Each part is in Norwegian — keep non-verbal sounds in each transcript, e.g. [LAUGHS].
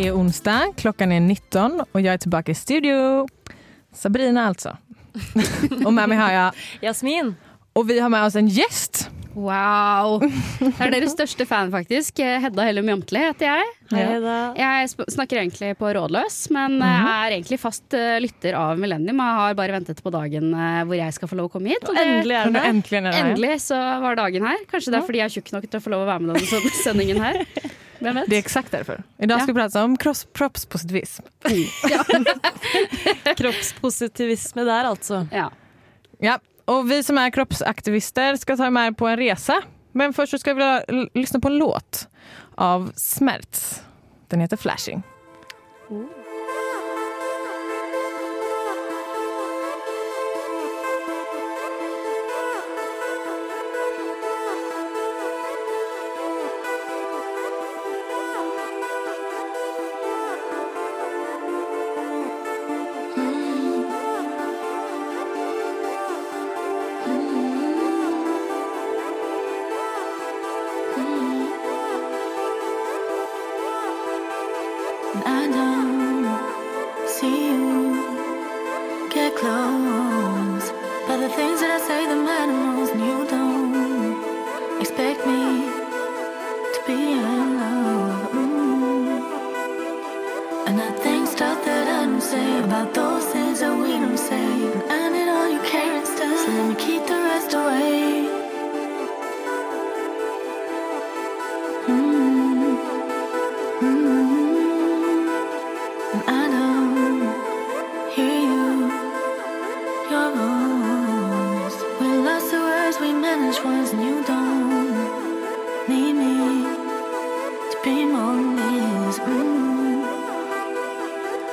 Det är onsdag, klockan är 19 och jag är tillbaka i studio. Sabrina [LAUGHS] alltså. och med mig har jag... Jasmin. Och vi har med oss en gäst. Wow! Det er deres største fan, faktisk. Hedda Hellum Jamtli heter jeg. Hei, Hedda. Jeg snakker egentlig på rådløs, men jeg er egentlig fast eh, lytter av Millennium. Jeg har bare ventet på dagen eh, hvor jeg skal få lov å komme hit. og det- Endelig er det Endelig, er det. Endelig så var dagen her. Kanskje det er fordi jeg er tjukk nok til å få lov å være med i denne sendingen her. [LAUGHS] Hvem vet? Det är exakt därför. Idag ska vi prata om kroppspositivisme. kroppspositivism. [LAUGHS] [LAUGHS] Kroppspositivisme der, altså. Ja. Ja, och vi som är kroppsaktivister ska ta med er på en resa. Men först så ska vi lyssna på en låt av Smerts. Den heter Flashing.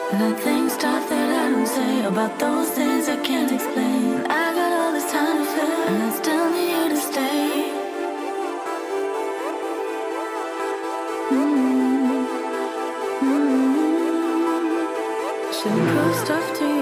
I think stuff that I don't say about those things I can't explain. I got all this time to fill, and I still need you to stay. Mm. Should prove stuff to you.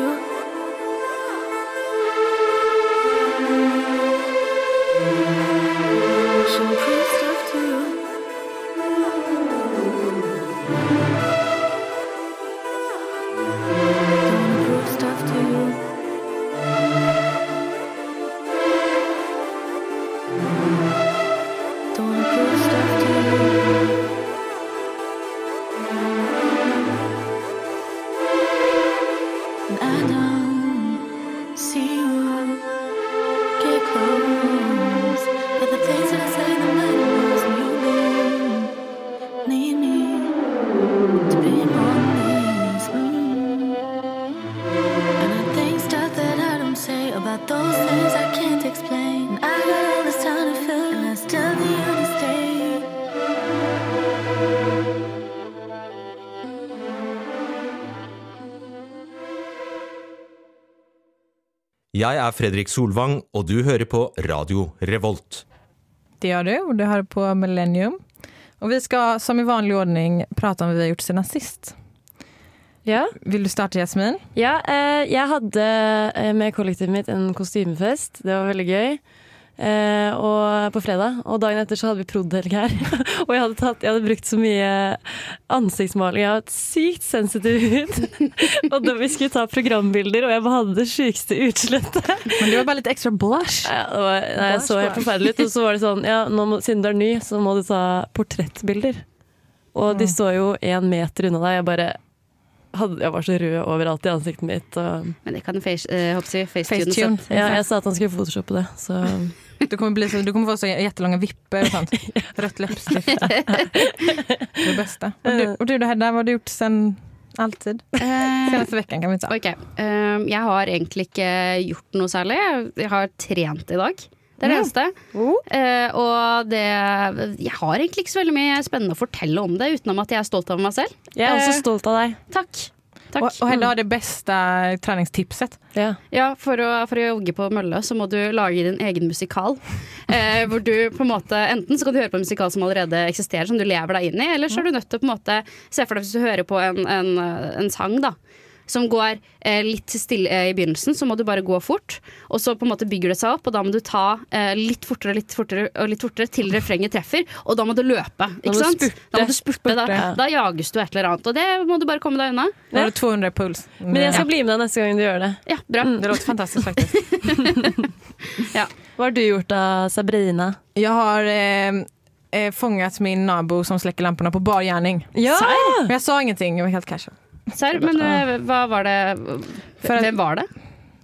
Jeg er Fredrik Solvang, og du hører på Radio Revolt. Det gjør du og du hører på Millennium. Og vi skal som i vanlig ordning prate om hva vi har gjort siden sist. Ja. Vil du starte, Jasmin? ja eh, jeg hadde eh, med kollektivet mitt en kostymefest. Det var veldig gøy. Eh, og på fredag. Og dagen etter så hadde vi prod.helg her. [LAUGHS] og jeg hadde, tatt, jeg hadde brukt så mye ansiktsmaling. Jeg har et sykt sensitiv hud. [LAUGHS] og da vi skulle ta programbilder, og jeg bare hadde det sjukeste utslettet. Men det var bare litt ekstra blush. Ja, det var, nei, jeg så helt forferdelig ut. Og så var det sånn, ja, nå må, siden du er ny, så må du ta portrettbilder. Og de står jo én meter unna deg. Jeg bare hadde, jeg var så rød overalt i ansiktet mitt. Og, Men det kan face, uh, face, facetune. Facetune. sett. ja, jeg sa at han skulle photoshoppe det, så Du kommer, bli så, du kommer få så jättelånga vipper och sånt. [LAUGHS] Rött läppstift. det bästa. Och du, och du då Hedda, vad har du gjort sen alltid? Eh, Senaste veckan kan vi ta. Okay. Um, Jeg har egentlig ikke gjort noe særlig. Jeg har trent i dag. Det er det eneste. Uh, og det Jeg har egentlig ikke så veldig mye spennende å fortelle om det, utenom at jeg er stolt av meg selv. jeg er også stolt av deg. Takk. Takk. og, och Hedda har det beste treningstipset. Ja. Ja, for å, for å jogge på mølle så må du lage din egen musikal. Eh, hvor du på en måte Enten så kan du høre på en musikal som allerede eksisterer, som du lever deg inn i, eller så er du nødt til å på en måte se for deg hvis du hører på en, en, en sang, da. Som går eh, litt stille eh, i begynnelsen, så må du bare gå fort. Og så på en måte bygger det seg opp, og da må du ta eh, litt fortere litt fortere, og litt fortere til refrenget treffer. Og da må du løpe. Ikke sant? spurte. Da må du spurte. Da, Spurte. da jages du et eller annet. Og det må du bare komme deg unna. Da har du 200 puls. Men jeg skal bli med deg neste gang du gjør det. Ja, bra. Det låter fantastisk, faktisk. [LAUGHS] ja. Hva har du gjort da, Sabrina? Jeg har eh, fanget min nabo som slekker lampene på bar gjerning. Ja! Men jeg sa ingenting, Jeg var helt casual. Serr, men uh, hva var det För att Hvem var det?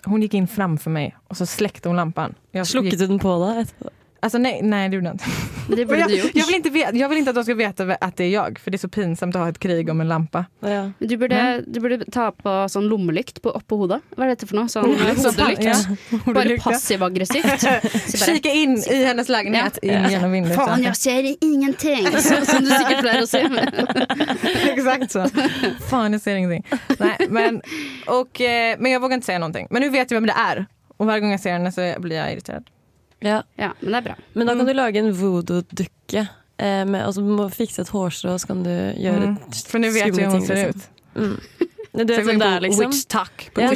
Hun gikk inn framför meg, og så slekte hun lampen. Slukket du den på da? etterpå? Alltså nej, nej det gjorde jag inte. Det [LAUGHS] borde jag, du gjort. jag, vill inte veta, jag vill inte att de ska veta att det är jag, för det är så pinsamt att ha ett krig om en lampa. Ja. Du burde, du burde ta på sånn lommelykt på, oppå hodet. Hva er dette for noe? Sånn Så- hodelykt. ja. Bare passiv-aggressivt. Så bare, Kika in i hennes lägenhet, in genom vinduet. Faen, jeg ser ingenting! [LAUGHS] Så, som du sikkert pleier å si. [LAUGHS] Exakt så. Fan, jag ser ingenting. Nej, men, och, eh, men jag vågar inte säga någonting. Men nu vet jag vem det är. Och varje gång jag ser henne så blir jag irriterad. Ja. Ja, men det er bra. Men da kan du lage en voodoo-dukke. Eh, med- altså, du må fikse et hårstrå, så kan du gjøre Mm. For nå vet vi hvordan det ser liksom. ut. Mm. Du Så vet hvem det på er, liksom? Witch talk. På Ja.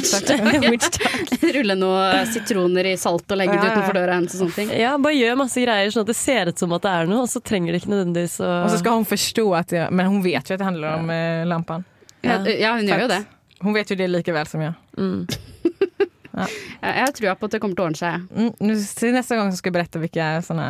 Witch talk. [LAUGHS] [LAUGHS] Rulle noen sitroner i salt og legge det Ja, ja, ja. utenfor døra hennes og sånne ting. Ja, bare gjør masse greier sånn at det ser ut som at det er noe, og så trenger det ikke nødvendigvis å Og så skal hun forstå at det, men hun vet jo at det handler om ja. lampen. Ja, ja hun gjør jo det. Hun vet jo det likevel som jeg. mm. [LAUGHS] Jeg jeg har trua på at det kommer til å ordne seg. Mm, neste gang nästa gång så ska jag berätta vilka.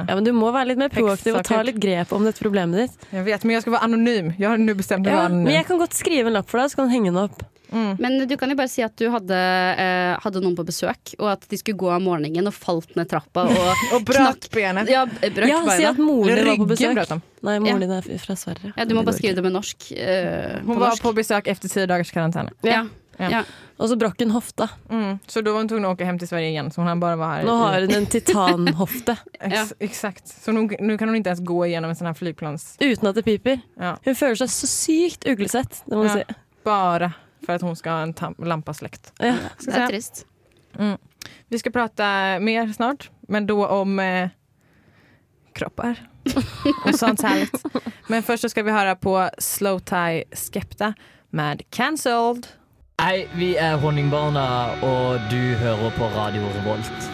Ja, men du må være litt mer proaktiv og ta litt grep om dette problemet ditt. Jeg vet, men jeg skal være anonym. Jeg har nu bestämt mig å være anonym. men jeg kan godt skrive en lapp for deg, så kan du henge den opp. Mm. Men du kan jo bare si at du hadde, eh, hadde noen på besøk, og at de skulle gå av morgenen og falt ned trappa og [LAUGHS] og bröt benet. ja, brøt Ja, si at moren din var på besøk. Nei, moren Ja. er fra Sverige. Ja, du må bare skrive det med norsk. eh, Hun på var norsk. på besøk efter tio dagars karantän. Ja. Ja. Og så brakk hun hofta. Mm. Så da var hun tvungen å åke hjem til Sverige igjen. Så hun bare var her. Nå har hun en titanhofte [LAUGHS] ja. Exakt. Så nå, nu kan hun ikke ens gå gjennom en sånn her flygplans... uten at det piper. Ja. Hun føler seg så sykt uglesett, det må du Ja. si. Bare for at hun skal ha en lampeslekt. Ja. Det er trist. Mm. Vi skal prate mer snart, men da om eh, kropper. [LAUGHS] og sånt härligt. Men først så skal vi høre på Slow Tie Skepta med Cancelled. Hei, vi er Honningbarna, og du hører på Radio Revolt.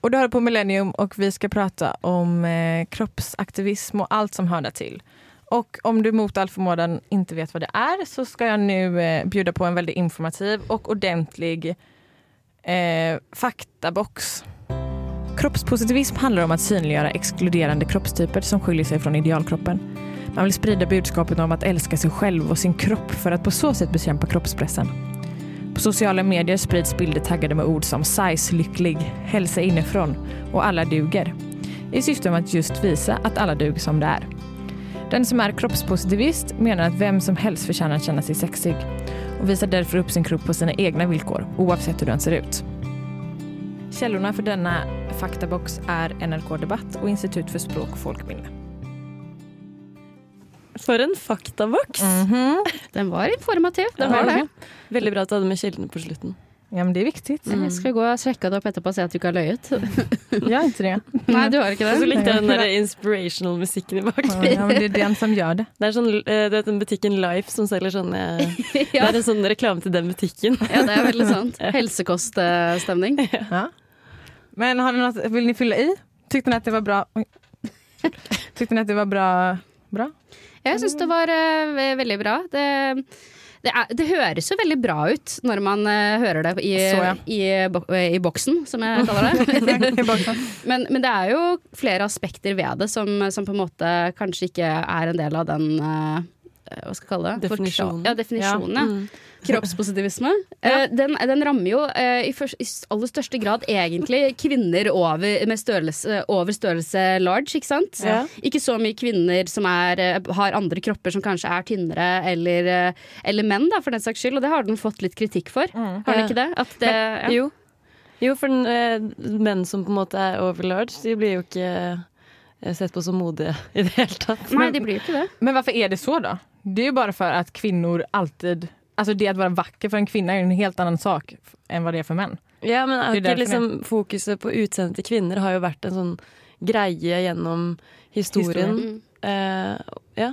Och du hör på Millennium och vi ska prata om eh, kroppsaktivism och allt som hör til. Og Och om du mot all förmodan inte vet vad det är så ska jag nu eh, bjuda på en väldigt informativ och ordentlig eh, faktabox. Kroppspositivism handlar om att synliggöra exkluderande kroppstyper som skiljer sig från idealkroppen. Man vill sprida budskapet om att älska sig själv och sin kropp för att på så sätt bekämpa kroppspressen. På sociala medier sprids bilder taggade med ord som size-lycklig, hälsa inifrån och alla duger. I syfte att just visa att alla duger som det är. Den som är kroppspositivist menar att vem som helst förtjänar att känna sig sexig och visar därför upp sin kropp på sina egna villkor oavsett hur den ser ut. Källorna för denna faktabox är NRK Debatt och Institut för språk och folkminne. For en faktaboks! Den var informativ. Den Ja, var det. det. Veldig bra at du hadde med kildene på slutten. Ja, men det er viktig. Mm. Jeg skal gå og sjekke det opp etterpå og se at du ikke har løyet. [LAUGHS] ja, jeg tror jeg. [LAUGHS] Nei, du har ikke Og så likte jeg den der [LAUGHS] inspirational musikken i bakgrunnen. Ja, men det er den som gjør det. Det er sånn, eh, du vet den butikken Life som selger sånne Det er en sånn reklame til den butikken. ja, det er veldig sant. Helsekoststemning. Ja. Men har ni något, vill ni fylla i? Tykte ni at det var bra? Tykte dere ni att det var bra? bra? Jeg syns det var uh, veldig bra. Det, det, er, det høres jo veldig bra ut når man uh, hører det i, Så, ja. i, bo- i boksen, som jeg [LAUGHS] kaller det. men, men det er jo flere aspekter ved det som, som på en måte kanskje ikke er en del av den eh, hva skal jeg kalle det? Definisjonen. Ja, definisjonene. Ja. Mm. [LAUGHS] Kroppspositivisme. Eh, den, den rammer jo eh, i, først, i aller største grad egentlig kvinner over, med størrelse, over størrelse large, ikke sant? Ja. Ikke så mye kvinner som er, eh, har andre kropper som kanskje er tynnere, eller, eh, eller menn, da, for den saks skyld. Og det har den fått litt kritikk for. Har den ikke det? At det ja. Jo. jo, for den, eh, menn som på en måte er overlarge, de blir jo ikke eh, sett på som modige i det hele tatt. Nei, de blir jo ikke det. Men hvorfor er det så da? Det er jo bare for at kvinnor alltid... Altså det å være vakker for en kvinne er jo en helt annen sak enn hva det er for menn. Ja, men er Det ikke liksom Fokuset på utseendet til kvinner har jo vært en sånn greie gjennom historien. Mm. Uh, ja.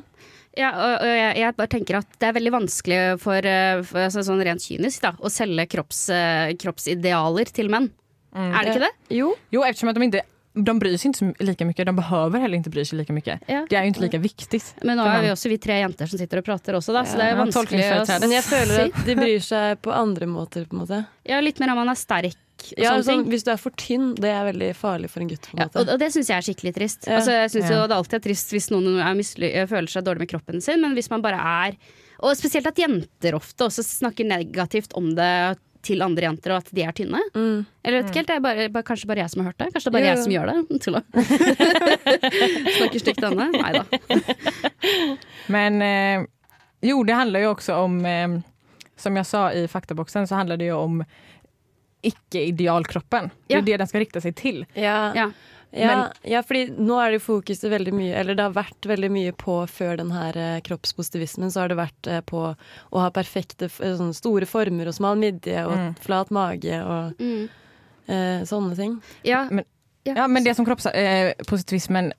Ja, og, jeg, jeg bare tenker at det er veldig vanskelig for, eh, for altså, sånn rent kynisk da, å selge kropps, eh, kroppsidealer til menn. Mm. Er det ikke det? Jo. Jo, eftersom at de inte de bryr sig inte like lika mycket. De behöver heller inte bry sig lika mycket. Ja. Det er jo ikke like viktig. Men nå er vi også vi tre jenter som sitter og prater også, da, så Ja, det er ja, vanskelig å si. Men jeg føler at de bryr seg på andre måter, på en måte. Ja, litt mer om man er sterk Ja, sånn, hvis du er for tynn, det er veldig farlig for en gutt. på en Ja, måte. og, og det syns jeg er skikkelig trist. Ja. Altså, jeg synes Ja. jo det alltid er trist hvis noen føler seg dårlig med kroppen sin, men hvis man bare er Og spesielt at jenter ofte også snakker negativt om det til andre jenter, og at de er tynne. Mm. Eller vet ikke helt, det er bare, bare, kanskje bare jeg som har hørt det? Kanskje det er bare Jo, jeg jo. som gjør det? [LAUGHS] Tulla. [LAUGHS] Snakker stygt til henne? Nei da. Men eh, jo, det handler jo også om, eh, som jeg sa i faktaboksen, så handler det jo om ikke-idealkroppen. Det er Ja. det den skal rikta seg til. Ja. Ja. Ja, Men- ja, fordi nå er det fokuset veldig mye Eller det har vært veldig mye på før den her eh, kroppspositivismen, så har det vært eh, på å ha perfekte eh, sånne store former og smal midje og Mm. flat mage og Mm. eh, sånne ting. Ja. Men- ja. Ja, men det som kroppspositivismen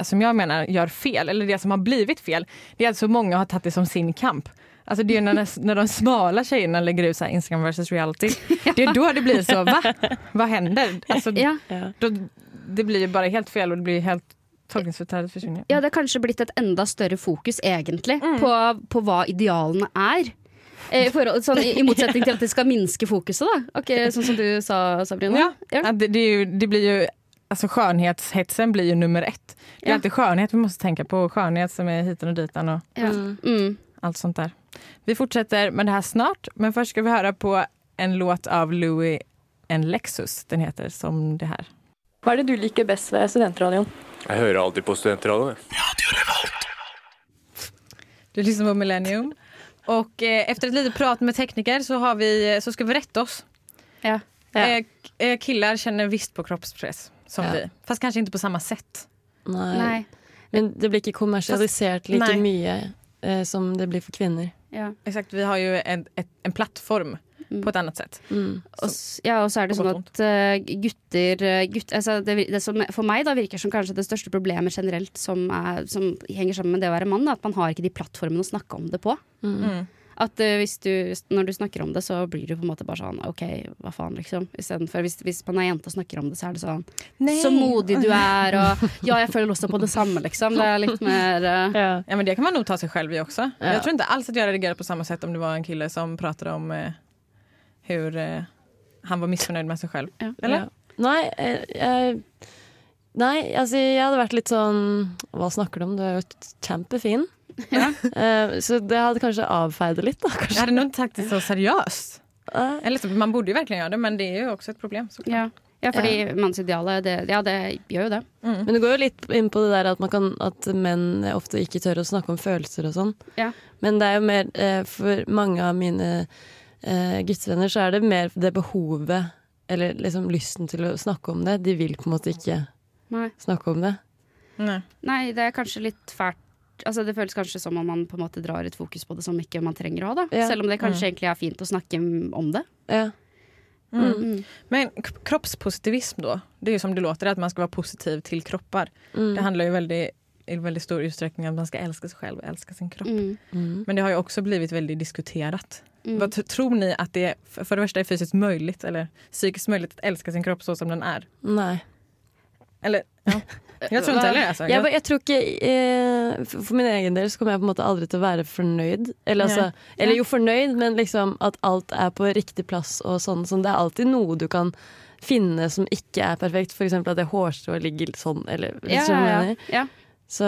som jag menar gör fel, eller det som har blivit fel, det är att så många har tagit det som sin kamp. Alltså det är när, när de smala tjejerna lägger ut så Instagram versus reality. Det är då det blir så, va? Vad händer? Alltså. Ja. då, det blir bare bara helt fel og det blir helt tolkningsföreträdet försvinner. ja, det har kanskje blitt et enda større fokus, egentlig, Mm. på, på hva idealene er. Eh, i forhold- sånn, i, I motsetning til at det skal minske fokuset, da. Okay, sånn som du sa, Sabrina. Ja, Ja. det, det, det blir jo alltså skönhetshetsen blir jo nummer ett. Det är Ja. alltid skönhet vi må tenke på, skönhet som er hiten og ditan og Ja. Mm. alt sånt der. Vi fortsetter med det her snart, men først skal vi høre på en låt av Louis en Lexus. Den heter Som det här. Hva er det du liker best ved studentradioen? Jeg hører alltid på studentradioen. Du lyssnar på Millennium. Och eh, efter ett litet prat med tekniker så, har vi, så ska vi rätta oss. Ja. Ja. Eh, eh, killar känner visst på kroppspress som Ja. vi. Fast kanskje ikke på samme sett. Nei. Nei. Men det blir ikke kommersialisert like Nei. mye eh, som det blir for kvinner. Ja. Exakt, vi har jo en, ett, en plattform Mm. på et annet sett. Mm. Og, ja, og så er det sånn at uh, gutter, eh, gutt, altså det, det som For meg da virker som kanskje det største problemet generelt som, er, som henger sammen med det å være mann, er at man har ikke de plattformene å snakke om det på. Mm. Mm. At eh, hvis du, når du snakker om det, så blir du på en måte bare sånn OK, hva faen, liksom. Istedenfor hvis, hvis man er jente og snakker om det, så er det sånn Så modig du er, og ja, jeg føler også på det samme, liksom. Det er litt mer uh... Ja. Ja men det kan man nok ta seg selv i også. Ja. Jeg tror ikke alls at jeg reagerer på samme sett om det var en kille som prater om eh, hur eh, han var missnöjd med sig själv. Ja. Eller? Ja. Nei, eh, jeg, nei, altså jeg hadde vært litt sånn Hva snakker du om? Du er jo kjempefin. Ja. [LAUGHS] så det hadde kanskje avfeid det litt, da. Kanskje. hade nog inte tagit det så seriöst. Eh, Eller så, man borde ju verkligen göra det men det är ju också ett problem. såklart. ja. ja, fordi mannsidealet, det, ja, det gjør jo det. Mm. Men det går jo litt inn på det der at, man kan, at menn ofte ikke tør å snakke om følelser og sånn. Ja. Men det er jo mer eh, For mange av mine eh, guttevenner så er det mer det behovet, eller liksom lysten til å snakke om det. De vil på en måte ikke Nei. snakke om det. Nei. Nei, det er kanskje litt fælt. Altså, det føles kanskje som om man på en måte drar et fokus på det som ikke man trenger å ha. Da. Ja. Selv om det kanskje egentlig er fint å snakke om det. Ja. Mm. Mm. Men kroppspositivism da. det er jo som det låter at man skal være positiv til kropper. Mm. Det handler jo veldig i veldig stor utsträckning om att man ska älska sig själv och älska sin kropp. Mm. Mm. Men det har ju också blivit väldigt diskuterat. Mm. Vad tror ni att det för för det första är fysiskt möjligt eller psykiskt möjligt att älska sin kropp så som den är? Nei. Eller, ja. [LAUGHS] Jeg tror ikke heller det. Altså. Jeg, jeg tror ikke eh, For min egen del så kommer jeg på en måte aldri til å være fornøyd. Eller, altså, Ja. eller jo, fornøyd, men liksom at alt er på riktig plass og sånn. sånn. Det er alltid noe du kan finne som ikke er perfekt. Eksempel at det hårstrået ligger litt sånn, eller jeg ja. Så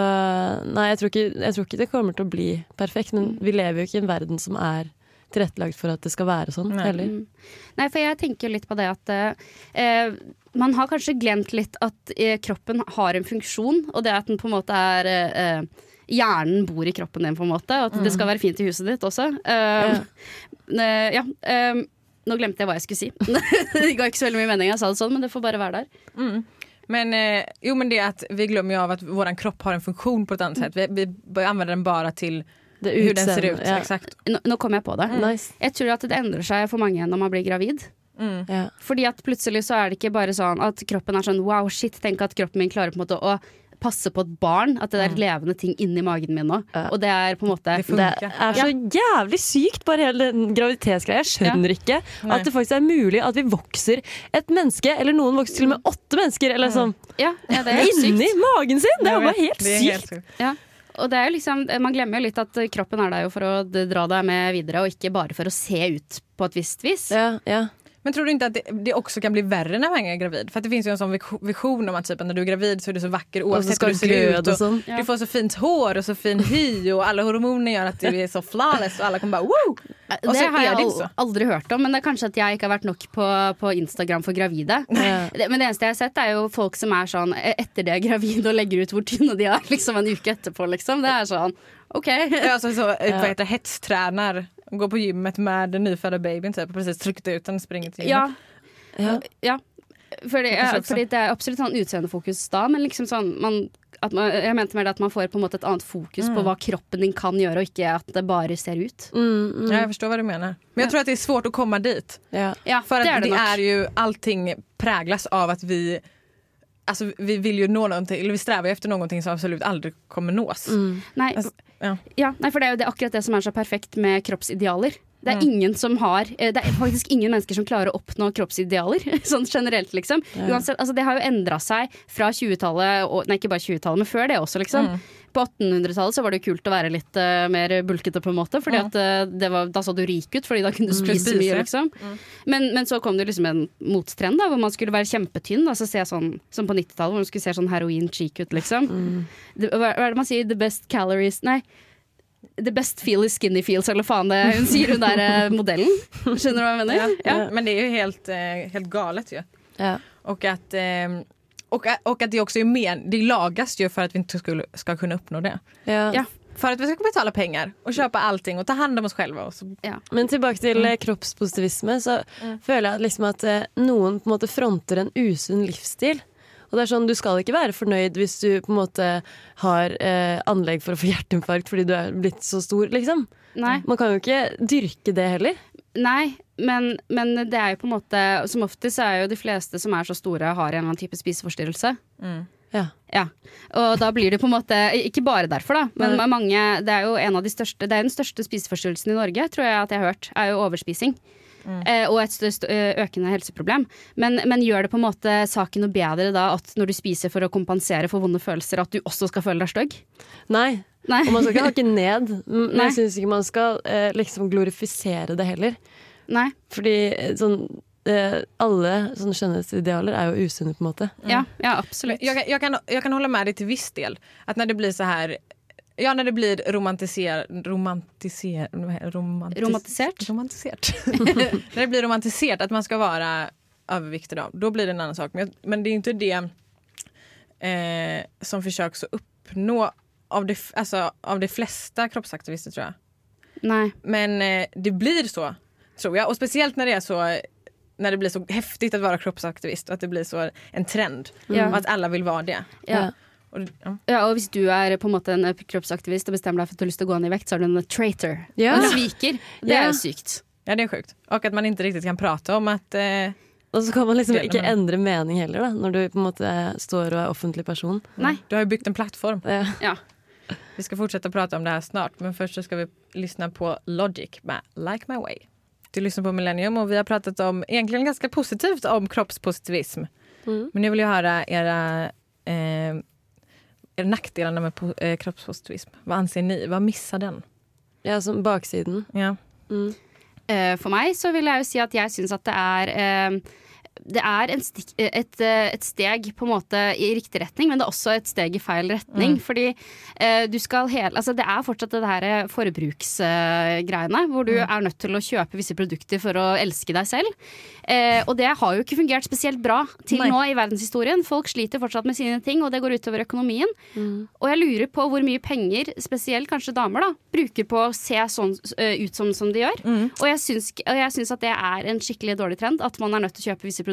nei, jeg tror, ikke, jeg tror ikke det kommer til å bli perfekt. Men vi lever jo ikke i en verden som er tilrettelagt for at det skal være sånn Nei. heller. Mm. Nei, for jeg tenker jo litt på det at eh, man har kanskje glemt litt at eh, kroppen har en funksjon, og det at den på en måte er eh, Hjernen bor i kroppen din, på en måte, og at det skal være fint i huset ditt også. Eh, eh, ja. eh, nå glemte jeg hva jeg skulle si. [LAUGHS] det ga ikke så veldig mye mening jeg sa det sånn, men det får bare være der. Mm. Men, eh, jo, men det at vi glemmer jo av at vår kropp har en funksjon på et annet sett. Vi, vi använda den bare till Det hur den ser ut. Ja. Exakt. Nå, nå kom jeg på det. Nice. Jeg tror at det endrer seg for mange når man blir gravid. Mm. Ja. Fordi at plutselig så er det ikke bare sånn at kroppen er sånn wow, shit, tenk at kroppen min klarer på en måte å passe på et barn. At det er levende ting inni magen min nå. Ja. Og det er på en måte Det. Det er så jævlig sykt, bare hele den graviditetsgreia. Jeg skjønner ikke Nei. at det faktisk er mulig at vi vokser et menneske, eller noen vokser til og med åtte mennesker, eller sånn, Ja, ja er sykt. inni magen sin! Det er jo bare helt er helt sykt. Og det er jo liksom, man glemmer jo litt at kroppen er der jo for å dra deg med videre, og ikke bare for å se ut på et visst vis. Ja, ja. Men tror du inte att det, det också kan bli värre när man är gravid? För att det finns ju en sån vision om att typ, när du är gravid så är du så vacker oavsett hur du ser ut. Och, och. Ja. Du får så fint hår och så fin [LAUGHS] hy och alla hormoner gör att du är så flawless och alla kommer bara woo! Og Det har er jeg det al ikke aldri hørt om, men det er kanskje at jeg ikke har vært nok på, på Instagram for gravide. [LAUGHS] Det, men det eneste jeg har sett, er jo folk som er sånn eh, etter de er gravide og legger ut hvor tynne de er liksom en uke etterpå, liksom. Det er sånn OK. Alltså så, [LAUGHS] ja. vad heter det, hetstränar, går på gymmet med den nyfödda babyn typ och precis tryckt ut den och springer till gymmet. Ja. Ja. Fordi, ja, fordi det er absolutt sånn utseendefokus da, men liksom sånn man, at man, Jeg mente mer det at man får på en måte et annet fokus på hva kroppen din kan gjøre, og ikke at det bare ser ut. Mm, mm, Ja, jeg forstår hva du mener. Men jeg tror at det er svårt å komme dit. ja. Att det det, er det nok. är ju, allting preges av at vi Alltså vi vil jo nå noe, eller vi strever jo efter noe som absolut aldri kommer nås. Mm. Nei, Altså, ja. ja, nei, for det er jo det, akkurat det som er så perfekt med kroppsidealer. Det er Mm. ingen som har eh, Det er faktisk ingen mennesker som klarer å oppnå kroppsidealer. [LAUGHS] Sånn generelt, liksom. Uansett, altså, det har jo endra seg fra 20-tallet, nei, ikke bare 20-tallet, men før det også, liksom. Mm. På 1800-tallet så var det jo kult å være litt uh, mer bulkete, på en måte. Fordi at uh, det var, Da så du rik ut, fordi da kunne du spise Spise. mye, liksom. Men, men så kom det liksom en motstrend, da, hvor man skulle være kjempetynn. Da, så se sånn, som på 90-tallet, hvor man skulle se sånn heroin-cheek ut, liksom. Det, hva, hva er det man sier? The best calories Nei. The best feel is skinny feels, eller faen det hun sier, hun der eh, modellen. Skjønner du hva jeg mener? Ja. Men det er jo helt, eh, helt galet jo. Ja. Og at eh, och, och att det också är men, det lagas ju för att vi inte skulle, ska kunna uppnå det. Ja. Ja. For at vi skal betale penger og kjøpe allting og ta hand om oss selv. Och så, Men tilbake til mm. kroppspositivisme, så føler jeg liksom at noen på en måte fronter en usunn livsstil. Og det er sånn, Du skal ikke være fornøyd hvis du på en måte har eh, anlegg for å få [LAUGHS] hjerteinfarkt fordi du er blitt så stor, liksom. Nei. Man kan jo ikke dyrke det heller. Nei, men, men det er jo på en måte Som oftest så er jo de fleste som er så store, har en eller annen type spiseforstyrrelse. Ja. Ja, og da blir det på en måte Ikke bare derfor, da, men Nei. mange Det er jo en av de største Det er den største spiseforstyrrelsen i Norge, tror jeg at jeg har hørt, er jo overspising. Eh, og et størst, økende helseproblem. Men, men gjør det på en måte saken noe bedre da at når du spiser for å kompensere for vonde følelser, at du også skal føle deg stygg? Nei. Nei. Og man skal ikke hakke ned. [LAUGHS] Men Nei. jeg syns ikke man skal eh, liksom glorifisere det heller. Nei. Fordi eh, sånn eh, Alle sånne skjønnhetsidealer er jo usunne, på en måte. Ja, ja absolutt. jag, kan- jag, kan, jag kan hålla med dig till viss del. Att när det blir så här Ja, när det blir romantiser, romantiser, romantis, Romantisert? romantiserat. [LAUGHS] när det blir romantiserat att man ska vara överviktig då, då blir det en annan sak. Men, men det är inte det eh, som försöks att uppnå av de, alltså, av de flesta kroppsaktivister tror jag. Nei. Men eh, det blir så, tror jag. Och speciellt när det är så när det blir så häftigt att vara kroppsaktivist och att det blir så en trend. Mm. Och att alla vill vara det. Ja. Och, ja. Ja, og hvis du er på en måte en kroppsaktivist og bestemmer deg for at du har lyst til å gå ned i vekt, så er du en traitor. Ja. En sviker. Det Ja. er jo sykt. ja, det er sjukt. Og at man ikke riktig kan prate om at eh, Og så kan man liksom ikke endre mening heller, da, når du på en måte står og er offentlig person. Nei. du har jo bygd en plattform. Ja. Ja. Vi fortsette å prate om det her snart, men først så skal vi lyssna på Logic med Like My Way. Du lyssnar på Millennium och vi har pratat om, egentligen ganska positivt om kroppspositivism. Mm. Men nu vill jag höra era, eh, era nackdelarna med eh, kroppspositivism. Vad anser ni? Vad missar den? ja, som baksiden. Ja. Mm. Eh, For meg så vil jeg jo si at jeg syns at det er eh, det er en stik, et, eh, et steg på en måte i riktig retning, men det er også et steg i feil retning. Fordi eh, du skal hele Altså det er fortsatt det her forbruksgreiene, hvor du er nødt til å kjøpe visse produkter for å elske deg selv. Eh, og det har jo ikke fungert spesielt bra til Nei. nå i verdenshistorien. Folk sliter fortsatt med sine ting, og det går utover økonomien. Og jeg lurer på hvor mye penger, spesielt kanskje damer, da, bruker på å se sånn ut som, som de gjør. Og jeg syns, og jeg syns at det er en skikkelig dårlig trend, at man er nødt til å kjøpe visse produkter.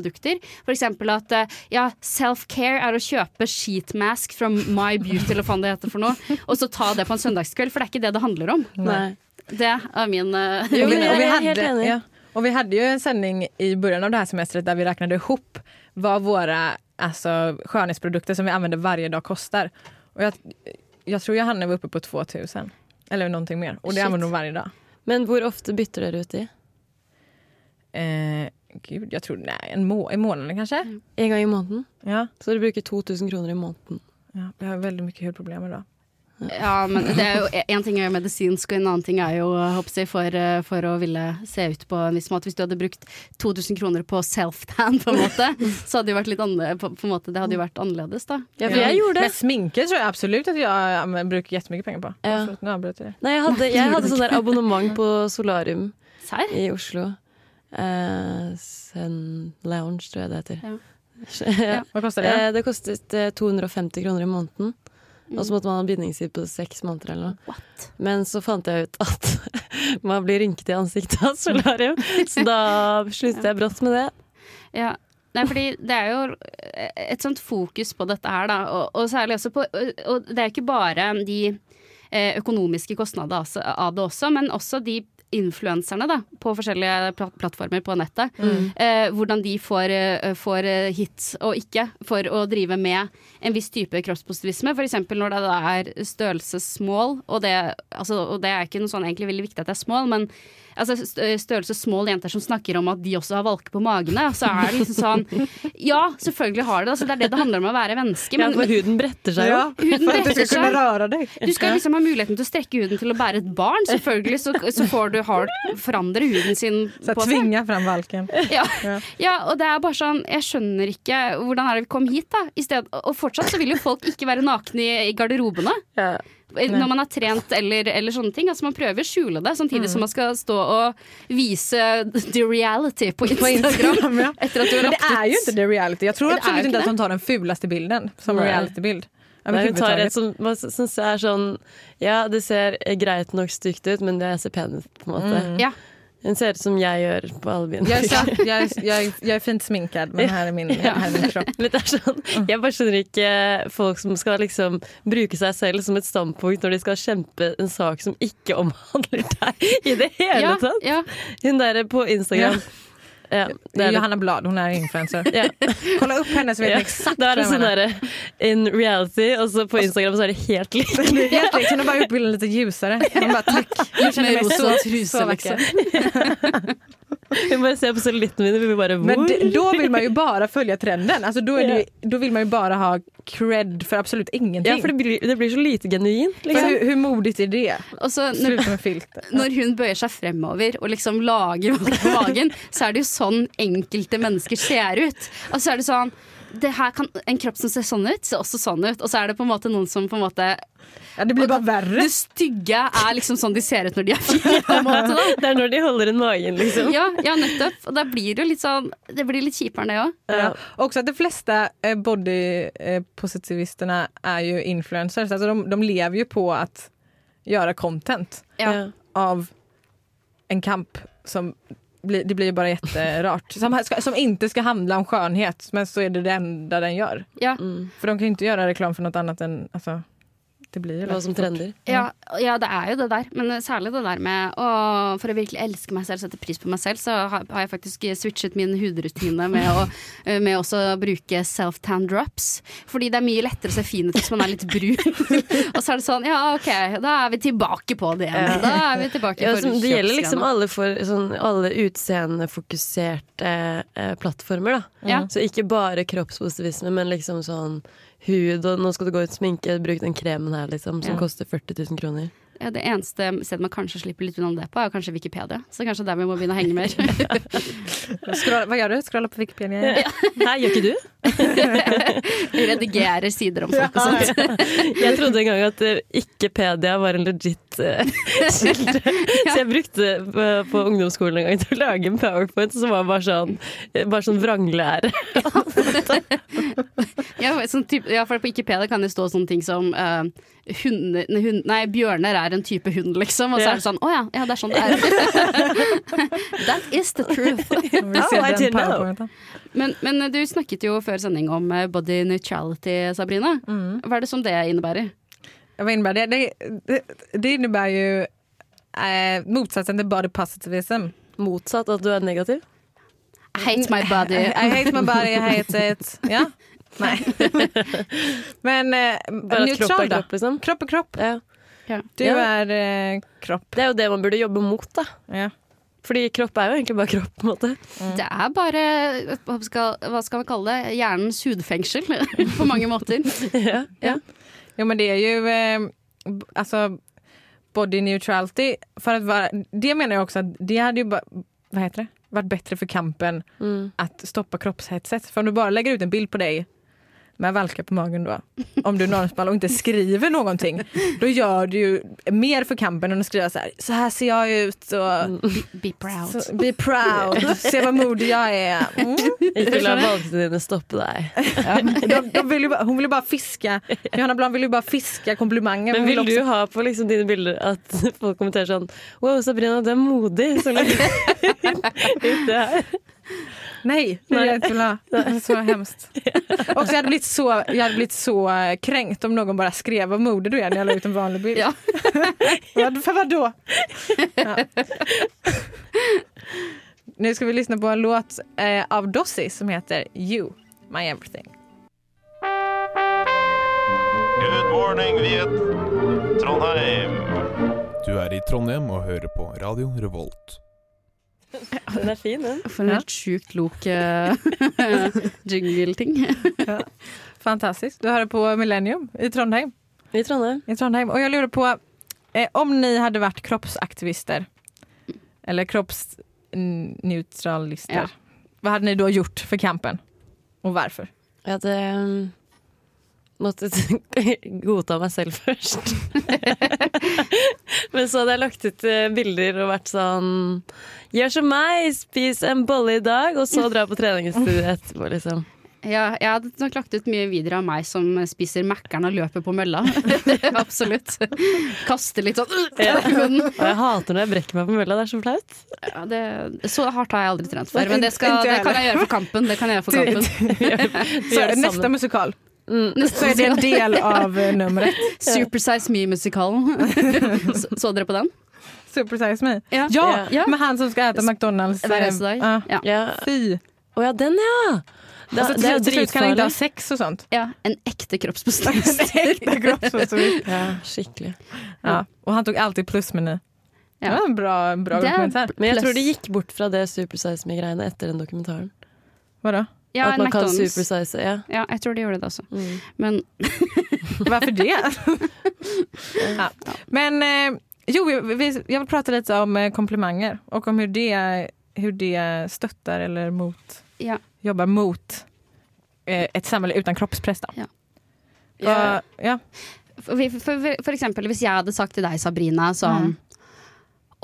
For eksempel at ja, self-care er å kjøpe sheetmask fra My Beauty, eller hva det heter for noe, og så ta det på en søndagskveld, for det er ikke det det handler om. Nei. Det er min uh, Jo, vi- men och vi enig. Ja. og vi hadde jo en sending i begynnelsen av det her semestret der vi regnet ihop hva våre alltså, skönhetsprodukter som vi använder varje dag kostar. Och jag, jag tror Johanne var uppe på 2000. Eller någonting mer. Och det Shit. använder hon varje dag. Men hvor ofte bytter dere ut de? Eh, gud, jeg tror nei, en, må en månad kanskje? En gang i måneden? Ja, Så du bruker 2000 kroner i måneden? ja, jag har veldig mye hudproblemer da. Ja, men det er jo En ting er medisinsk, og en annen ting er jo håper jeg, for, eh, for å ville se ut på en viss måte. Hvis du hadde brukt 2000 kroner på self-tan, på en måte, så hadde det jo vært litt annerledes. På, på en måte, det hadde jo vært annerledes, da. Ja, for jeg gjorde Men Med sminke tror jeg absolutt at jeg bruker jettemye penger på. Ja. Nu avbröt jag. Nei, jeg hadde, [LAUGHS] jeg hadde sånn der abonnement på Solarium Sær? i Oslo. Eh, Zen Lounge, tror jeg det heter. Ja. [LAUGHS] Ja. Vad kostar det? Eh, det kostet eh, 250 kroner i måneden. Mm. Og så måtte man ha bindingstid på seks måneder eller noe. What? Men så fant jeg ut at [LAUGHS] man blir rynket i ansiktet av solarium, [LAUGHS] så da sluttet jeg brått med det. Ja. Nei, fordi det er jo et sånt fokus på dette her, da. Og, og særlig også på Og det er ikke bare de eh, økonomiske kostnadene altså- av det også, men også de influenserne da, på forskjellige plat plattformer på nettet. Eh, hvordan de får, eh, får eh, hits og ikke for å drive med en viss type kroppspositivisme. F.eks. når det er størrelsesmål, og det, altså, og det er ikke noe sånn egentlig veldig viktig at det er small, men altså, størrelse small jenter som snakker om at de også har valker på magene, så er det liksom sånn [LAUGHS] Ja, selvfølgelig har det det. Altså, det er det det handler om å være menneske. Ja, for huden bretter seg jo. huden [LAUGHS] för du skal seg. Du skal liksom ha muligheten til å strekke huden til å bære et barn. Selvfølgelig så, så får du hard, forandre huden sin Så på seg. tvinger fram valken. Ja. ja, og det er bare sånn Jeg skjønner ikke hvordan er det vi kom hit, da. I sted, og fortsatt så vil jo folk ikke være nakne i, i garderobene. Ja. Når man har trent eller, eller sånne ting. Altså Man prøver å skjule det, samtidig som man skal stå og vise the reality på På Instagram. Ja. [LAUGHS] Etter at du har Men det er jo ikke the reality. Jeg tror Det ikke at det. de tar den fuleste bilden som reality-bild. Nei, hun tar et som man syns er sånn Ja, det ser greit nok stygt ut, men det ser pen ut, på en måte. Ja. Hun ser ut som jeg gjør på alle Jeg, jeg, jeg, jeg er fint sminket, men her er min, her er min kropp. [LAUGHS] Sånn, jeg bare skjønner ikke folk som skal liksom bruke seg selv som et standpunkt når de skal kjempe en sak som ikke omhandler deg i det hele Ja, tatt. ja. Hun der på Instagram. Ja, det er. Johanna Blad, hun er influenser. Ja. Kolla opp henne så vet Ja. exakt Da er det sånn derre in reality, og så på Instagram så er det helt likt. Helt likt, Hun har bare gjort bilden litt lysere. Hun bare takk. Med rosa truse, så liksom. Hun bare ser på cellulitten min vi bare Men da vil då man jo bare følge trenden. Altså, da, är det, då vill man jo bare ha cred for absolutt ingenting. Ja, for det blir, det blir så lite genuint. Liksom. Hvor hur modigt är det? Også, når, [LAUGHS] når hun bøyer seg fremover og liksom lager valg på magen, så er det jo sånn enkelte mennesker ser ut. Og så er det sånn kan, En kropp som ser sånn ut, ser også sånn ut. Og så er det på en måte noen som på en måte Ja, det blir bare verre. Det stygge er liksom sånn de ser ut når de er fine. på en måte da [LAUGHS] Det er når de holder inn magen, liksom. Ja, ja nettopp. Og da blir det jo litt sånn Det blir litt kjipere det òg. Ja. Også at de fleste bodypositivistene er jo influencers. Altså de, de lever jo på å gjøre content Ja. av en kamp som det blir ju bara jätterart. Som, ska- som inte ska handla om skönhet men så är det det enda den gör. Ja. Mm. För de kan ju inte göra reklam för något annat än, alltså, det blir jo Hva som trender. Ja, ja, det er jo det der. Men særlig det der med å For å virkelig elske meg selv, sette pris på meg selv, så har har jeg faktisk switchet min hudrutine med å [LAUGHS] med også bruke self-tan drops. Fordi det er mye lettere å se fin ut hvis man er litt brun. [LAUGHS] og så er det sånn, ja OK, da er vi tilbake på det igjen. Da er vi tilbake Ja, for det gjelder liksom alle, for, sånn, alle utseendefokuserte eh, plattformer. Da. Ja. Så ikke bare kroppspositivisme, men liksom sånn hud, og nå skal du gå ut sminke, bruk den kremen her, liksom, som Ja. koster 40 000 kroner. Ja, det eneste stedet man kanskje slipper litt unna det på, er kanskje Wikipedia. Så kanskje der vi må begynne å henge mer. [LAUGHS] Hva gjør gör du? Scrolla på Wikipedia? [LAUGHS] Nei, gjør ikke du? [LAUGHS] Redigerer sider om folk og sånt. Jeg trodde en gang at eh, ikke-pedia var en legit eh, kilde. Så jeg brukte på, på ungdomsskolen en gang til å lage en powerpoint som var bare sånn, bare sånn vranglære. [LAUGHS] Ja, sånn type, ja, for på Wikipedia kan det stå sånne ting som uh, hunde, hund, nei, bjørner er en type hund, liksom. Og så er det sånn Å ja, ja, det er sånn det er. [LAUGHS] That is the truth. [LAUGHS] Oh, I didn't know. Men, men du snakket jo før sending om eh, body neutrality, Sabrina. Hva er det som det innebærer? Hva innebærer det? Det, det, det innebär ju eh, motsatsen til body positivism. Motsatt at du er negativ. I hate my body. I hate my body, I hate it. Ja. Nei. [LAUGHS] Men uh, Bare at kropp neutral, er da. kropp, liksom. Kropp er kropp. Ja. Du Ja. er eh, kropp. Det er jo det man burde jobbe mot, da. Ja. Fordi kropp er jo egentlig bare kropp, på en måte. Det er bare hva skal, hva skal vi kalle det? Hjernens hudfengsel [LAUGHS] på mange måter. [LAUGHS] ja. Ja. Jo, men det är ju eh, b- alltså body neutrality. För att vara, det menar jag också att det hade ju bara, vad heter det? Varit bättre för kampen Mm. att stoppa kroppshetset. För om du bara lägger ut en bild på dig med valkar på magen då, om du norrsmal och inte skriver någonting, då gör du ju mer för kampen än att skriva så här, så här ser jag ut och Be proud. så, be proud, se vad modig jag är. Mm. Ikke la valgene stopp där. Ja, De, de vill ju bara, hon vill ju bara fiska, Johanna Bland vill ju bara fiska komplimanger. Men vill, vil också- du ha på liksom dine bilder at folk kommenterer sånn Wow, Sabrina, du er modig. Så legger [LAUGHS] ut det. Det är så hemskt. [LAUGHS] Och så jag hade blivit så, jag hade blivit så eh, kränkt om någon bara skrev vad modig du är när jag la ut en vanlig bild. Ja. [LAUGHS] Vad- För vadå? Ja. Nu ska vi lyssna på en låt eh, av Dossi som heter You, My Everything. Good morning, Viet. Trondheim. Du er i Trondheim og hører på Radio Revolt. Den er fin, den. For en helt sjukt lok uh, [LAUGHS] jingle-ting. Fantastiskt. Du hører på Millennium i Trondheim. I Trondheim. I Trondheim. Og jeg lurer på, eh, om ni hadde vært kroppsaktivister eller kroppsneutralister, Ja. hva hadde ni da gjort for kampen? og hvorfor? Jeg hadde um, måttet [LAUGHS] godta meg selv først. [LAUGHS] Men så hadde jeg lagt ut eh, bilder og vært sånn Gjør som meg, spis en bolle i dag, og så dra på treningsstudio etterpå, liksom. Ja, jeg hadde nok lagt ut mye videoer av meg som spiser Mækkern og løper på mølla. [LAUGHS] Absolutt. Kaster litt sånn Ja. Og jeg hater når jeg brekker meg på mølla, det er så flaut. Ja, det, så hardt har jeg aldri trent før, men det, skal, det kan jeg gjøre for kampen. Det kan jeg gjøre for kampen. Så er det neste musikal, Mm. så er det en del av nummeret. [LAUGHS] Supersize Super Me-musikalen. [LAUGHS] så, så dere på den? Supersize Me. Ja. Ja, Ja. med han som skal spise McDonalds. Hver eh, eneste dag. Ja. Fy. Å ja, den, ja! Da, altså, det er jo kan han ikke ha sex og sånt. ja. En ekte kroppsbestemmelser. Äkta [LAUGHS] kroppsfotograf. Ja, skikkelig. ja. Og han tok alltid plusmeny. Det Ja. var en bra, bra Det er- Men jeg tror det gikk bort fra det Supersize Me-greiene etter den dokumentaren. Vadå? Ja, At man kan supersize, ja. Ja, jeg tror de gjorde det også. Mm. Men [LAUGHS] Varför det? [LAUGHS] ja. Men eh, jo, vi, vil prate litt om komplimenter og om hvordan det, hur det støtter eller mot, Ja. jobber mot eh, ett uten utan kroppspress. Da. Ja. Ja. ja. for, for, for, for eksempel hvis jeg hadde sagt til deg, Sabrina, sånn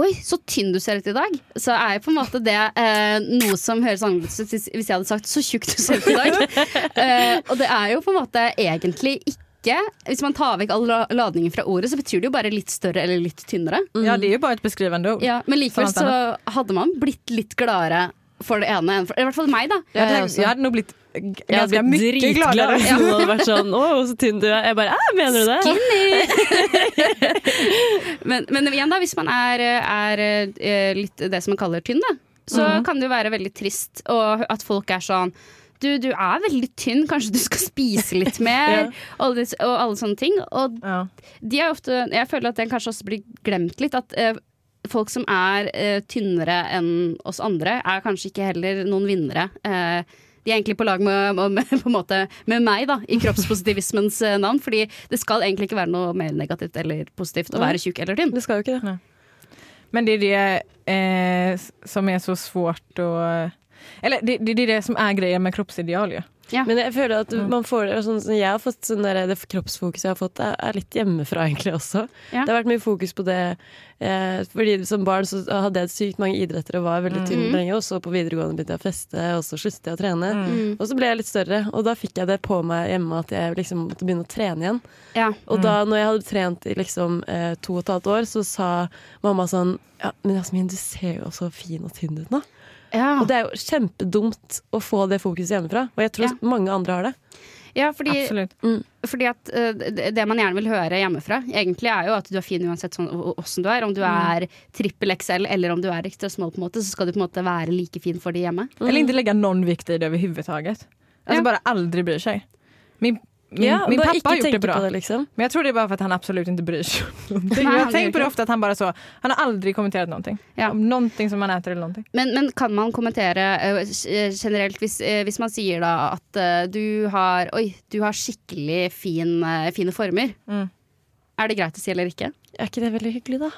Oi, så tynn du ser ut i dag. Så er på en måte det eh, noe som høres annerledes ut hvis hvis jeg hadde sagt så tjukk du ser ut i dag. [LAUGHS] eh, og det er jo på en måte egentlig ikke Hvis man tar vekk all la- ladningen fra ordet, så betyr det jo bare litt større eller litt tynnere. ja, det er jo bare et beskrivende ord. Ja, men likevel så hadde man blitt litt gladere for det ene enn for I hvert fall meg, da. Jeg jag jeg också. jag hade nog blivit g- Jeg hadde blitt mycket dritglad hvis noen hadde vært sånn 'Å, så tynn du er'. Jeg bare 'Æ, mener du det?' [LAUGHS] Men, men igjen, da, hvis man er, er eh, litt det som man kaller tynn, da, så Mhm. kan det jo være veldig trist og at folk er sånn du, du er veldig tynn, kanskje du skal spise litt [LAUGHS] mer? og, alle, og alle sånne ting. Og Ja. de er ofte Jeg føler at den kanskje også blir glemt litt. At eh, folk som er eh, tynnere enn oss andre, er kanskje ikke heller noen vinnere. Eh, de er egentlig på lag med, med, [LAUGHS] på en måte, med meg, da, i kroppspositivismens eh, navn. Fordi det skal egentlig ikke være noe mer negativt eller positivt å være tjukk eller tynn. Det skal jo ikke det. Men det er det eh, som er så svårt å Eller det, det, det är det som er greia med kroppsideal ju. Men jeg føler at Mm. man får det sånn Jeg har fått sånn der, Det kroppsfokuset jeg har fått, er, er litt hjemmefra [LAUGHS] egentlig også. Ja. Det har vært mye fokus på det. Eh, fordi Som barn så hadde jeg sykt mange idretter og var veldig tynn Mm. lenge. Og så på videregående begynte jeg å feste, og så sluttet jeg å trene. Mm. Og så ble jeg litt større, og da fikk jeg det på meg hjemme at jeg liksom måtte begynne å trene igjen. Ja. Og da når jeg hadde trent i liksom eh, to og et halvt år, så sa mamma sånn Ja, men Jasmin, du ser jo så fin og tynn ut nå. Ja. Og det er jo kjempedumt å få det fokuset hjemmefra. Og jeg tror Ja. mange andre har det. Ja, fordi, Absolut. fordi at uh, det det man gjerne vil høre hjemmefra, egentlig er jo at du er fin uansett sånn, åssen du er. Om du er trippel XL eller om du er extra small, på en måte, så skal du på en måte være like fin for de hjemme. Eller ikke legge noen vikt i det overhodet. Altså Ja. bare aldri bryr seg. Min, min, Ja, min pappa har gjort det bra. det, liksom. Men jag tror det är bara för att han absolut inte bryr sig om någonting. Nej, jag tänker på det ofta att han bara så, han har aldrig kommenterat någonting. Ja. Om någonting som man äter eller någonting. Men, men kan man kommentere uh, generelt hvis, uh, hvis man sier da at uh, du har Oi, du har skikkelig fin, fine former. Mm. Er det greit å si eller ikke? Er ikke det veldig hyggelig, da?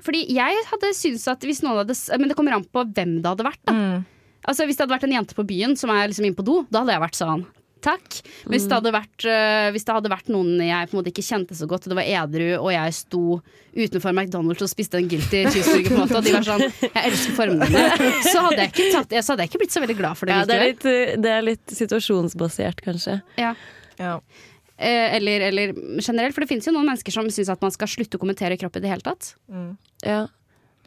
Fordi jeg hadde syntes at hvis noen hadde Men det kommer an på hvem det hadde vært. da Mm. Altså Hvis det hadde vært en jente på byen som er liksom inne på do, da hadde jeg vært sånn Takk. Men hvis det, hadde vært, eh, hvis det hadde vært noen jeg på en måte ikke kjente så godt, og det var edru, og jeg sto utenfor McDonald's og spiste en guilty [LAUGHS] cheeseburger, på en måte, og de var sånn Jeg elsker formene dine. Så hadde jeg ikke, tatt, så hadde jeg ikke blitt så veldig glad for det Ja, det, er litt, det er litt situasjonsbasert, kanskje. Ja. Ja. Eh, eller, eller generelt, for det finnes jo noen mennesker som syns at man skal slutte å kommentere kropp i det hele tatt. Mm. Ja.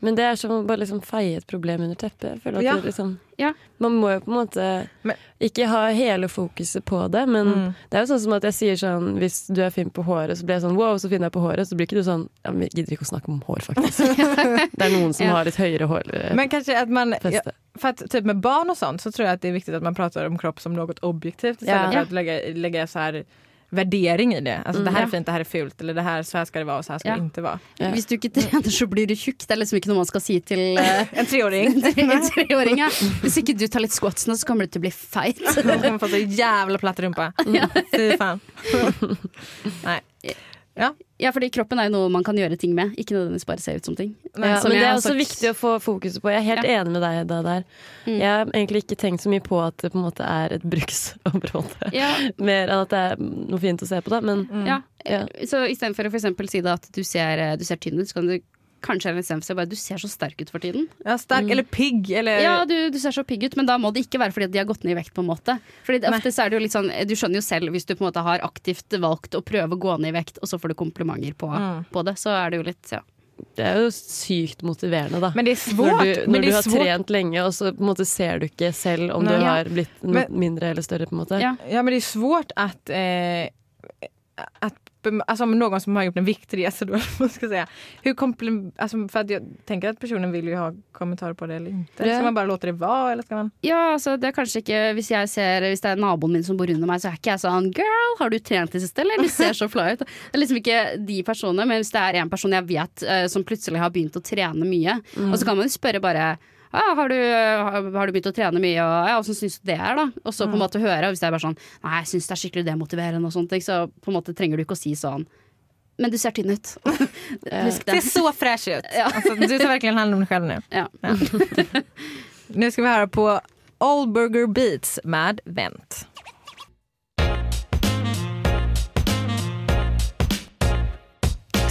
Men det er som å bare liksom feie et problem under teppet. Ja. liksom, Ja. Man må jo på en måte Men- ikke ha hele fokuset på det, men Mm. det er jo sånn som at jeg sier sånn Hvis du er fin på håret, så blir jeg sånn wow, så fin er jeg på håret. Så blir ikke du sånn Ja, men jeg gidder ikke å snakke om hår, faktisk. [LAUGHS] det er noen som har litt høyere hår. eh, Men kanskje at man, ja, For at typ med barn og sånt så tror jeg at det er viktig at man prater om kropp som noe objektivt i Ja. for Ja. legge, legge lägga så här värdering i det. Altså, Mm. det her er fint, det her er fult eller det her, så her skal det være, og så her skal Ja. det ikke være. Ja. Hvis du ikke trener, så blir du tjukk. Det er liksom ikke noe man skal si til uh, [LAUGHS] En treåring. [LAUGHS] en treåring. Ja. Hvis ikke du tar litt squats nå, så kommer du til å bli feit. [LAUGHS] De kommer få så jævla platt rumpa. Fy faen. Nei. Ja, fordi kroppen er jo noe man kan gjøre ting med, ikke nødvendigvis bare se ut som ting. Ja, Som men det er også sagt- viktig å få fokuset på. Jeg er helt enig med deg da der. Mm. Jeg har egentlig ikke tenkt så mye på at det på en måte er et bruksområde. [LAUGHS] Ja, [LAUGHS] Mer enn at det er noe fint å se på, da. Men ja. Ja. Så istedenfor å for eksempel si da at du ser, eh, du ser tynn ut, så kan du kanskje istedenfor si bare du ser så sterk ut for tiden. Ja, stark eller pigg eller Ja, du, du ser så pigg ut, men da må det ikke være fordi de har gått ned i vekt. på en måte Fordi det, Nei. ofte så er det jo litt sånn Du skjønner jo selv hvis du på en måte har aktivt valgt å prøve å gå ned i vekt, og så får du komplimenter på, Mm. på det, så er det jo litt ja. det er jo sykt motiverende, da. Men det er svårt. når du, når du har svårt. trent lenge, og så på en måte ser du ikke selv om Nei. du har blitt Men- mindre eller større. på en måte. Ja. Ja men det er svårt at eh, Alltså någon som har gjort en viktresa då, [LAUGHS] vad ska säga. Hur alltså för att jag tänker att personen vill ju ha kommentarer på det eller inte. Ja. Ska man bara låta det vara eller ska man? Ja, altså det er kanskje ikke Hvis jeg ser Hvis det er naboen min som bor under meg, så er ikke jeg sånn Girl, har du trent i det siste, eller? Du ser så fly ut. Det er liksom ikke de personene, men hvis det er en person jeg vet eh, som plutselig har begynt å trene mye, og så kan man jo spørre bare ja, har, du, har, har du begynt å trene mye, og ja, åssen syns du det er, da? Og så på en måte høre, hvis det er bare sånn Nei, jeg syns det er skikkelig demotiverende, og sånne ting, så på en måte trenger du ikke å si sånn Men du ser tynn ut. [LAUGHS] Husk Ser så fresh ut. Ja. Altså, du tar verkligen hand om deg selv nu. Ja. [LAUGHS] Nu skal vi høre på All Burger Beats med Vent.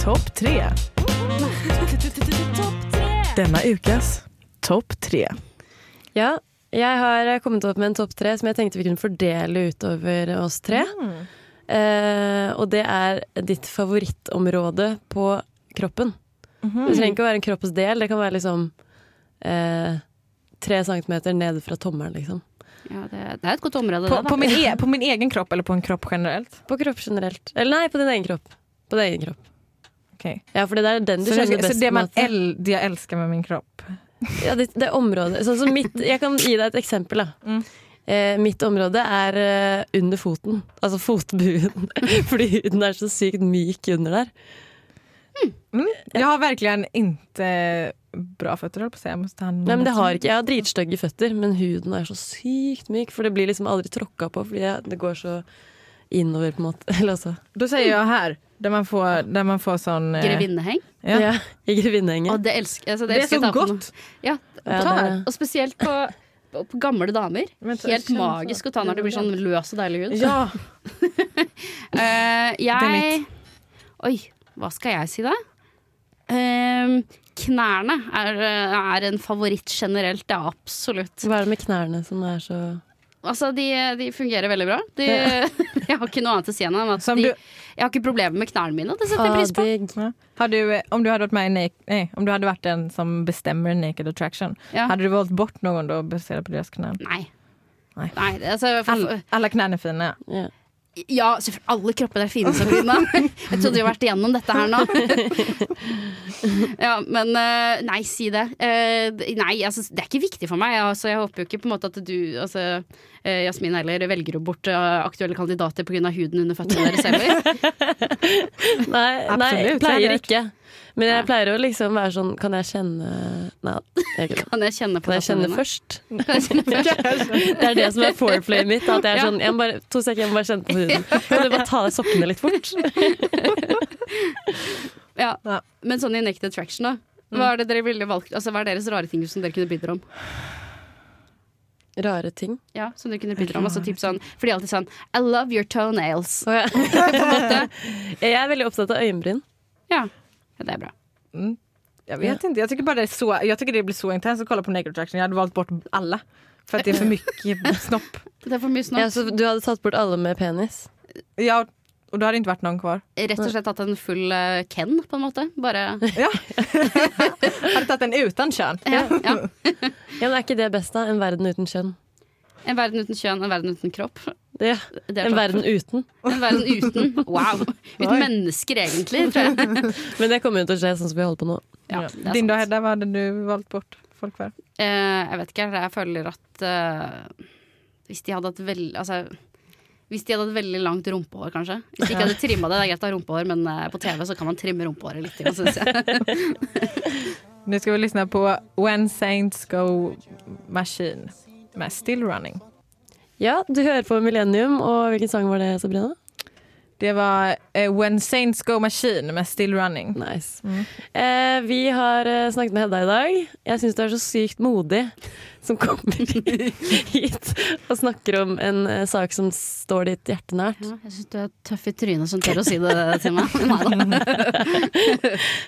Topp tre. [LAUGHS] Denna ukas topp tre. Ja, jeg har kommet opp med en topp tre som jeg tenkte vi kunne fordele utover oss tre. Eh, og det er ditt favorittområde på kroppen. Det trenger ikke å være en kroppsdel, det kan være liksom eh, tre centimeter ned fra tommelen, liksom. Ja, det, det er et godt område, På, det. på, min e på min egen kropp eller på en kropp generelt? På kropp generelt. Eller nei, på din egen kropp. På din egen kropp. Okay. Ja, for det er den du Så, kjenner best. så det, man el det jeg elsker med min kropp. Ja, det, det området sånn som mitt, Jeg kan gi deg et eksempel. Da. Mm. Eh, mitt område er eh, under foten. Altså fotbuen. [LAUGHS] Fordi huden er så sykt myk under der. Mm. Jeg har verkligen inte bra føtter Jeg jag på ta hand Nei, men det har ikke, Jeg har dritstygge føtter, men huden er så sykt myk. For det blir liksom aldri tråkka på, fordi jeg, det går så innover, på en måte. [LAUGHS] Eller altså Da sier jeg här, där man får, der man får sånn eh, Grevinneheng. Ja. ja. I grevinnehenget. Og det elsker, altså, det Det är elsker så jeg å ta på gott. nå. Ja, Ja, Ta det- Og spesielt på, på, gamle damer. Helt magisk å ta når det blir sånn løs og deilig hud. Ja, [LAUGHS] uh, er jeg Oi, hva skal jeg si da? Eh, knærne er, er en favoritt generelt, ja, absolutt. Hva er det med knærne som er så Altså, de, de fungerer veldig bra. De, [LAUGHS] jeg har ikke noe annet å si enn at Som de, du- jeg har ikke problemer med knærne mine. Det setter jeg pris på. Ja. Har du, om, du hadde vært med nei, om du hadde vært den som bestemmer Naked Attraction, Ja. hadde du valgt bort noen da basert på deres knær? Nei. Nei. Nei, altså, for, All, alla knän är fina. Ja. Ja, selvfølgelig. Alle kropper er fine, Sabrina. [LAUGHS] Jeg trodde vi har vært igjennom dette her nå. Ja, men eh, nei, si det. Eh, Nei, altså, det er ikke viktig for meg. Altså, jeg håper jo ikke på en måte at du, altså, eh, Jasmin heller, velger jo bort aktuelle kandidater pga. huden under føttene deres heller. [LAUGHS] Nei, nei, pleier ikke. Men jeg pleier å liksom være sånn Kan jeg kjenne Nei, jeg [LAUGHS] kan jeg kjenne på Kan jeg kjenne først? Kan jeg kjenne [LAUGHS] først? Det er det som er foreplayet mitt. At jeg er sånn jeg må bare, To sekunder, jeg må bare kjenne på huden. [LAUGHS] Kan du bare ta av deg sokkene litt fort? Ja. Ja. Men sånn i Naked Attraction, da. Hva er det dere ville valgt? Altså, hva er deres rare ting som dere kunne bidra om? Rare ting. Ja, som dere kunne bidra om. Altså, typ sånn, for de er alltid sånn I love your toenails. Oh, ja. På en måte. Jeg er veldig opptatt av øyenbryn. Ja. Ja, det er bra. Jag vet inte, jag tycker bara det är så, jag tycker det blir så intensivt att kolla på Naked Attraction. Jag hade valt bort alla. För att det är för mycket [LAUGHS] snopp. Det er for mye Ja, så du hadde tatt bort alle med penis? Ja, og da har det ikke vært noen kvar. Rett og slett tatt en full uh, Ken, på en måte. Bare [LAUGHS] Ja. Hadde tatt en uten kjønn. ja, ja. [LAUGHS] Ja, men Er ikke det best, da? En verden uten kjønn? En verden uten kjønn, en verden uten kropp. Ja, Det er En verden uten. En verden uten. Wow. Uten Oi. mennesker, egentlig, tror jeg. [LAUGHS] Men det kommer jo til å skje sånn som vi holder på nå. Ja, Din da. Hedda, hva hadde du valgt bort folk for? Eh, jeg vet ikke, jeg føler at eh, hvis de hadde hatt veldig Altså hvis de hadde hatt veldig langt rumpehår, kanskje. Hvis de ikke hadde trimma det. Det er greit å ha rumpehår, men eh, på TV så kan man trimme rumpehåret litt, syns jeg. [LAUGHS] Nå skal vi lyssna på When Saints Go Machine med Still Running. Ja, du hører på Millennium, og hvilken sang var det, Sabrina? Det var uh, When Saints Go Machine med Still Running. Nice. Mm. Uh, vi har uh, snakket med Hedda i dag. Jeg syns du er så sykt modig som kommer [LAUGHS] hit og snakker om en eh, sak som står ditt hjerte nært. Ja, jeg syns du er tøff i trynet som tør å si det til meg. [LAUGHS] Nei da.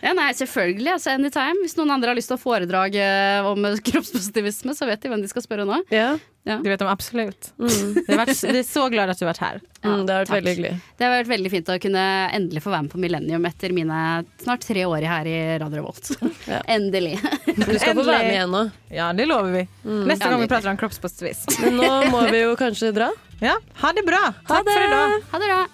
Ja, nei, selvfølgelig. Altså, anytime. Hvis noen andre har lyst til å foredrage om kroppspositivisme, så vet de hvem de skal spørre nå. Ja. Det vet om absolutt. Mm. Har vært, det er så glad at du har vært her. Mm, det har vært takk. veldig hyggelig. Det har vært veldig fint å kunne endelig få være med på Millennium etter mine snart tre år her i Radio Revolt. Ja. [LAUGHS] Endelig. Du skal få være med igjen nå. Ja, det lover vi. Neste gang vi prater om kroppspositivism. Men nå må vi jo kanskje dra. [LAUGHS] Ja, ha det bra. Takk for i dag. Ha det bra.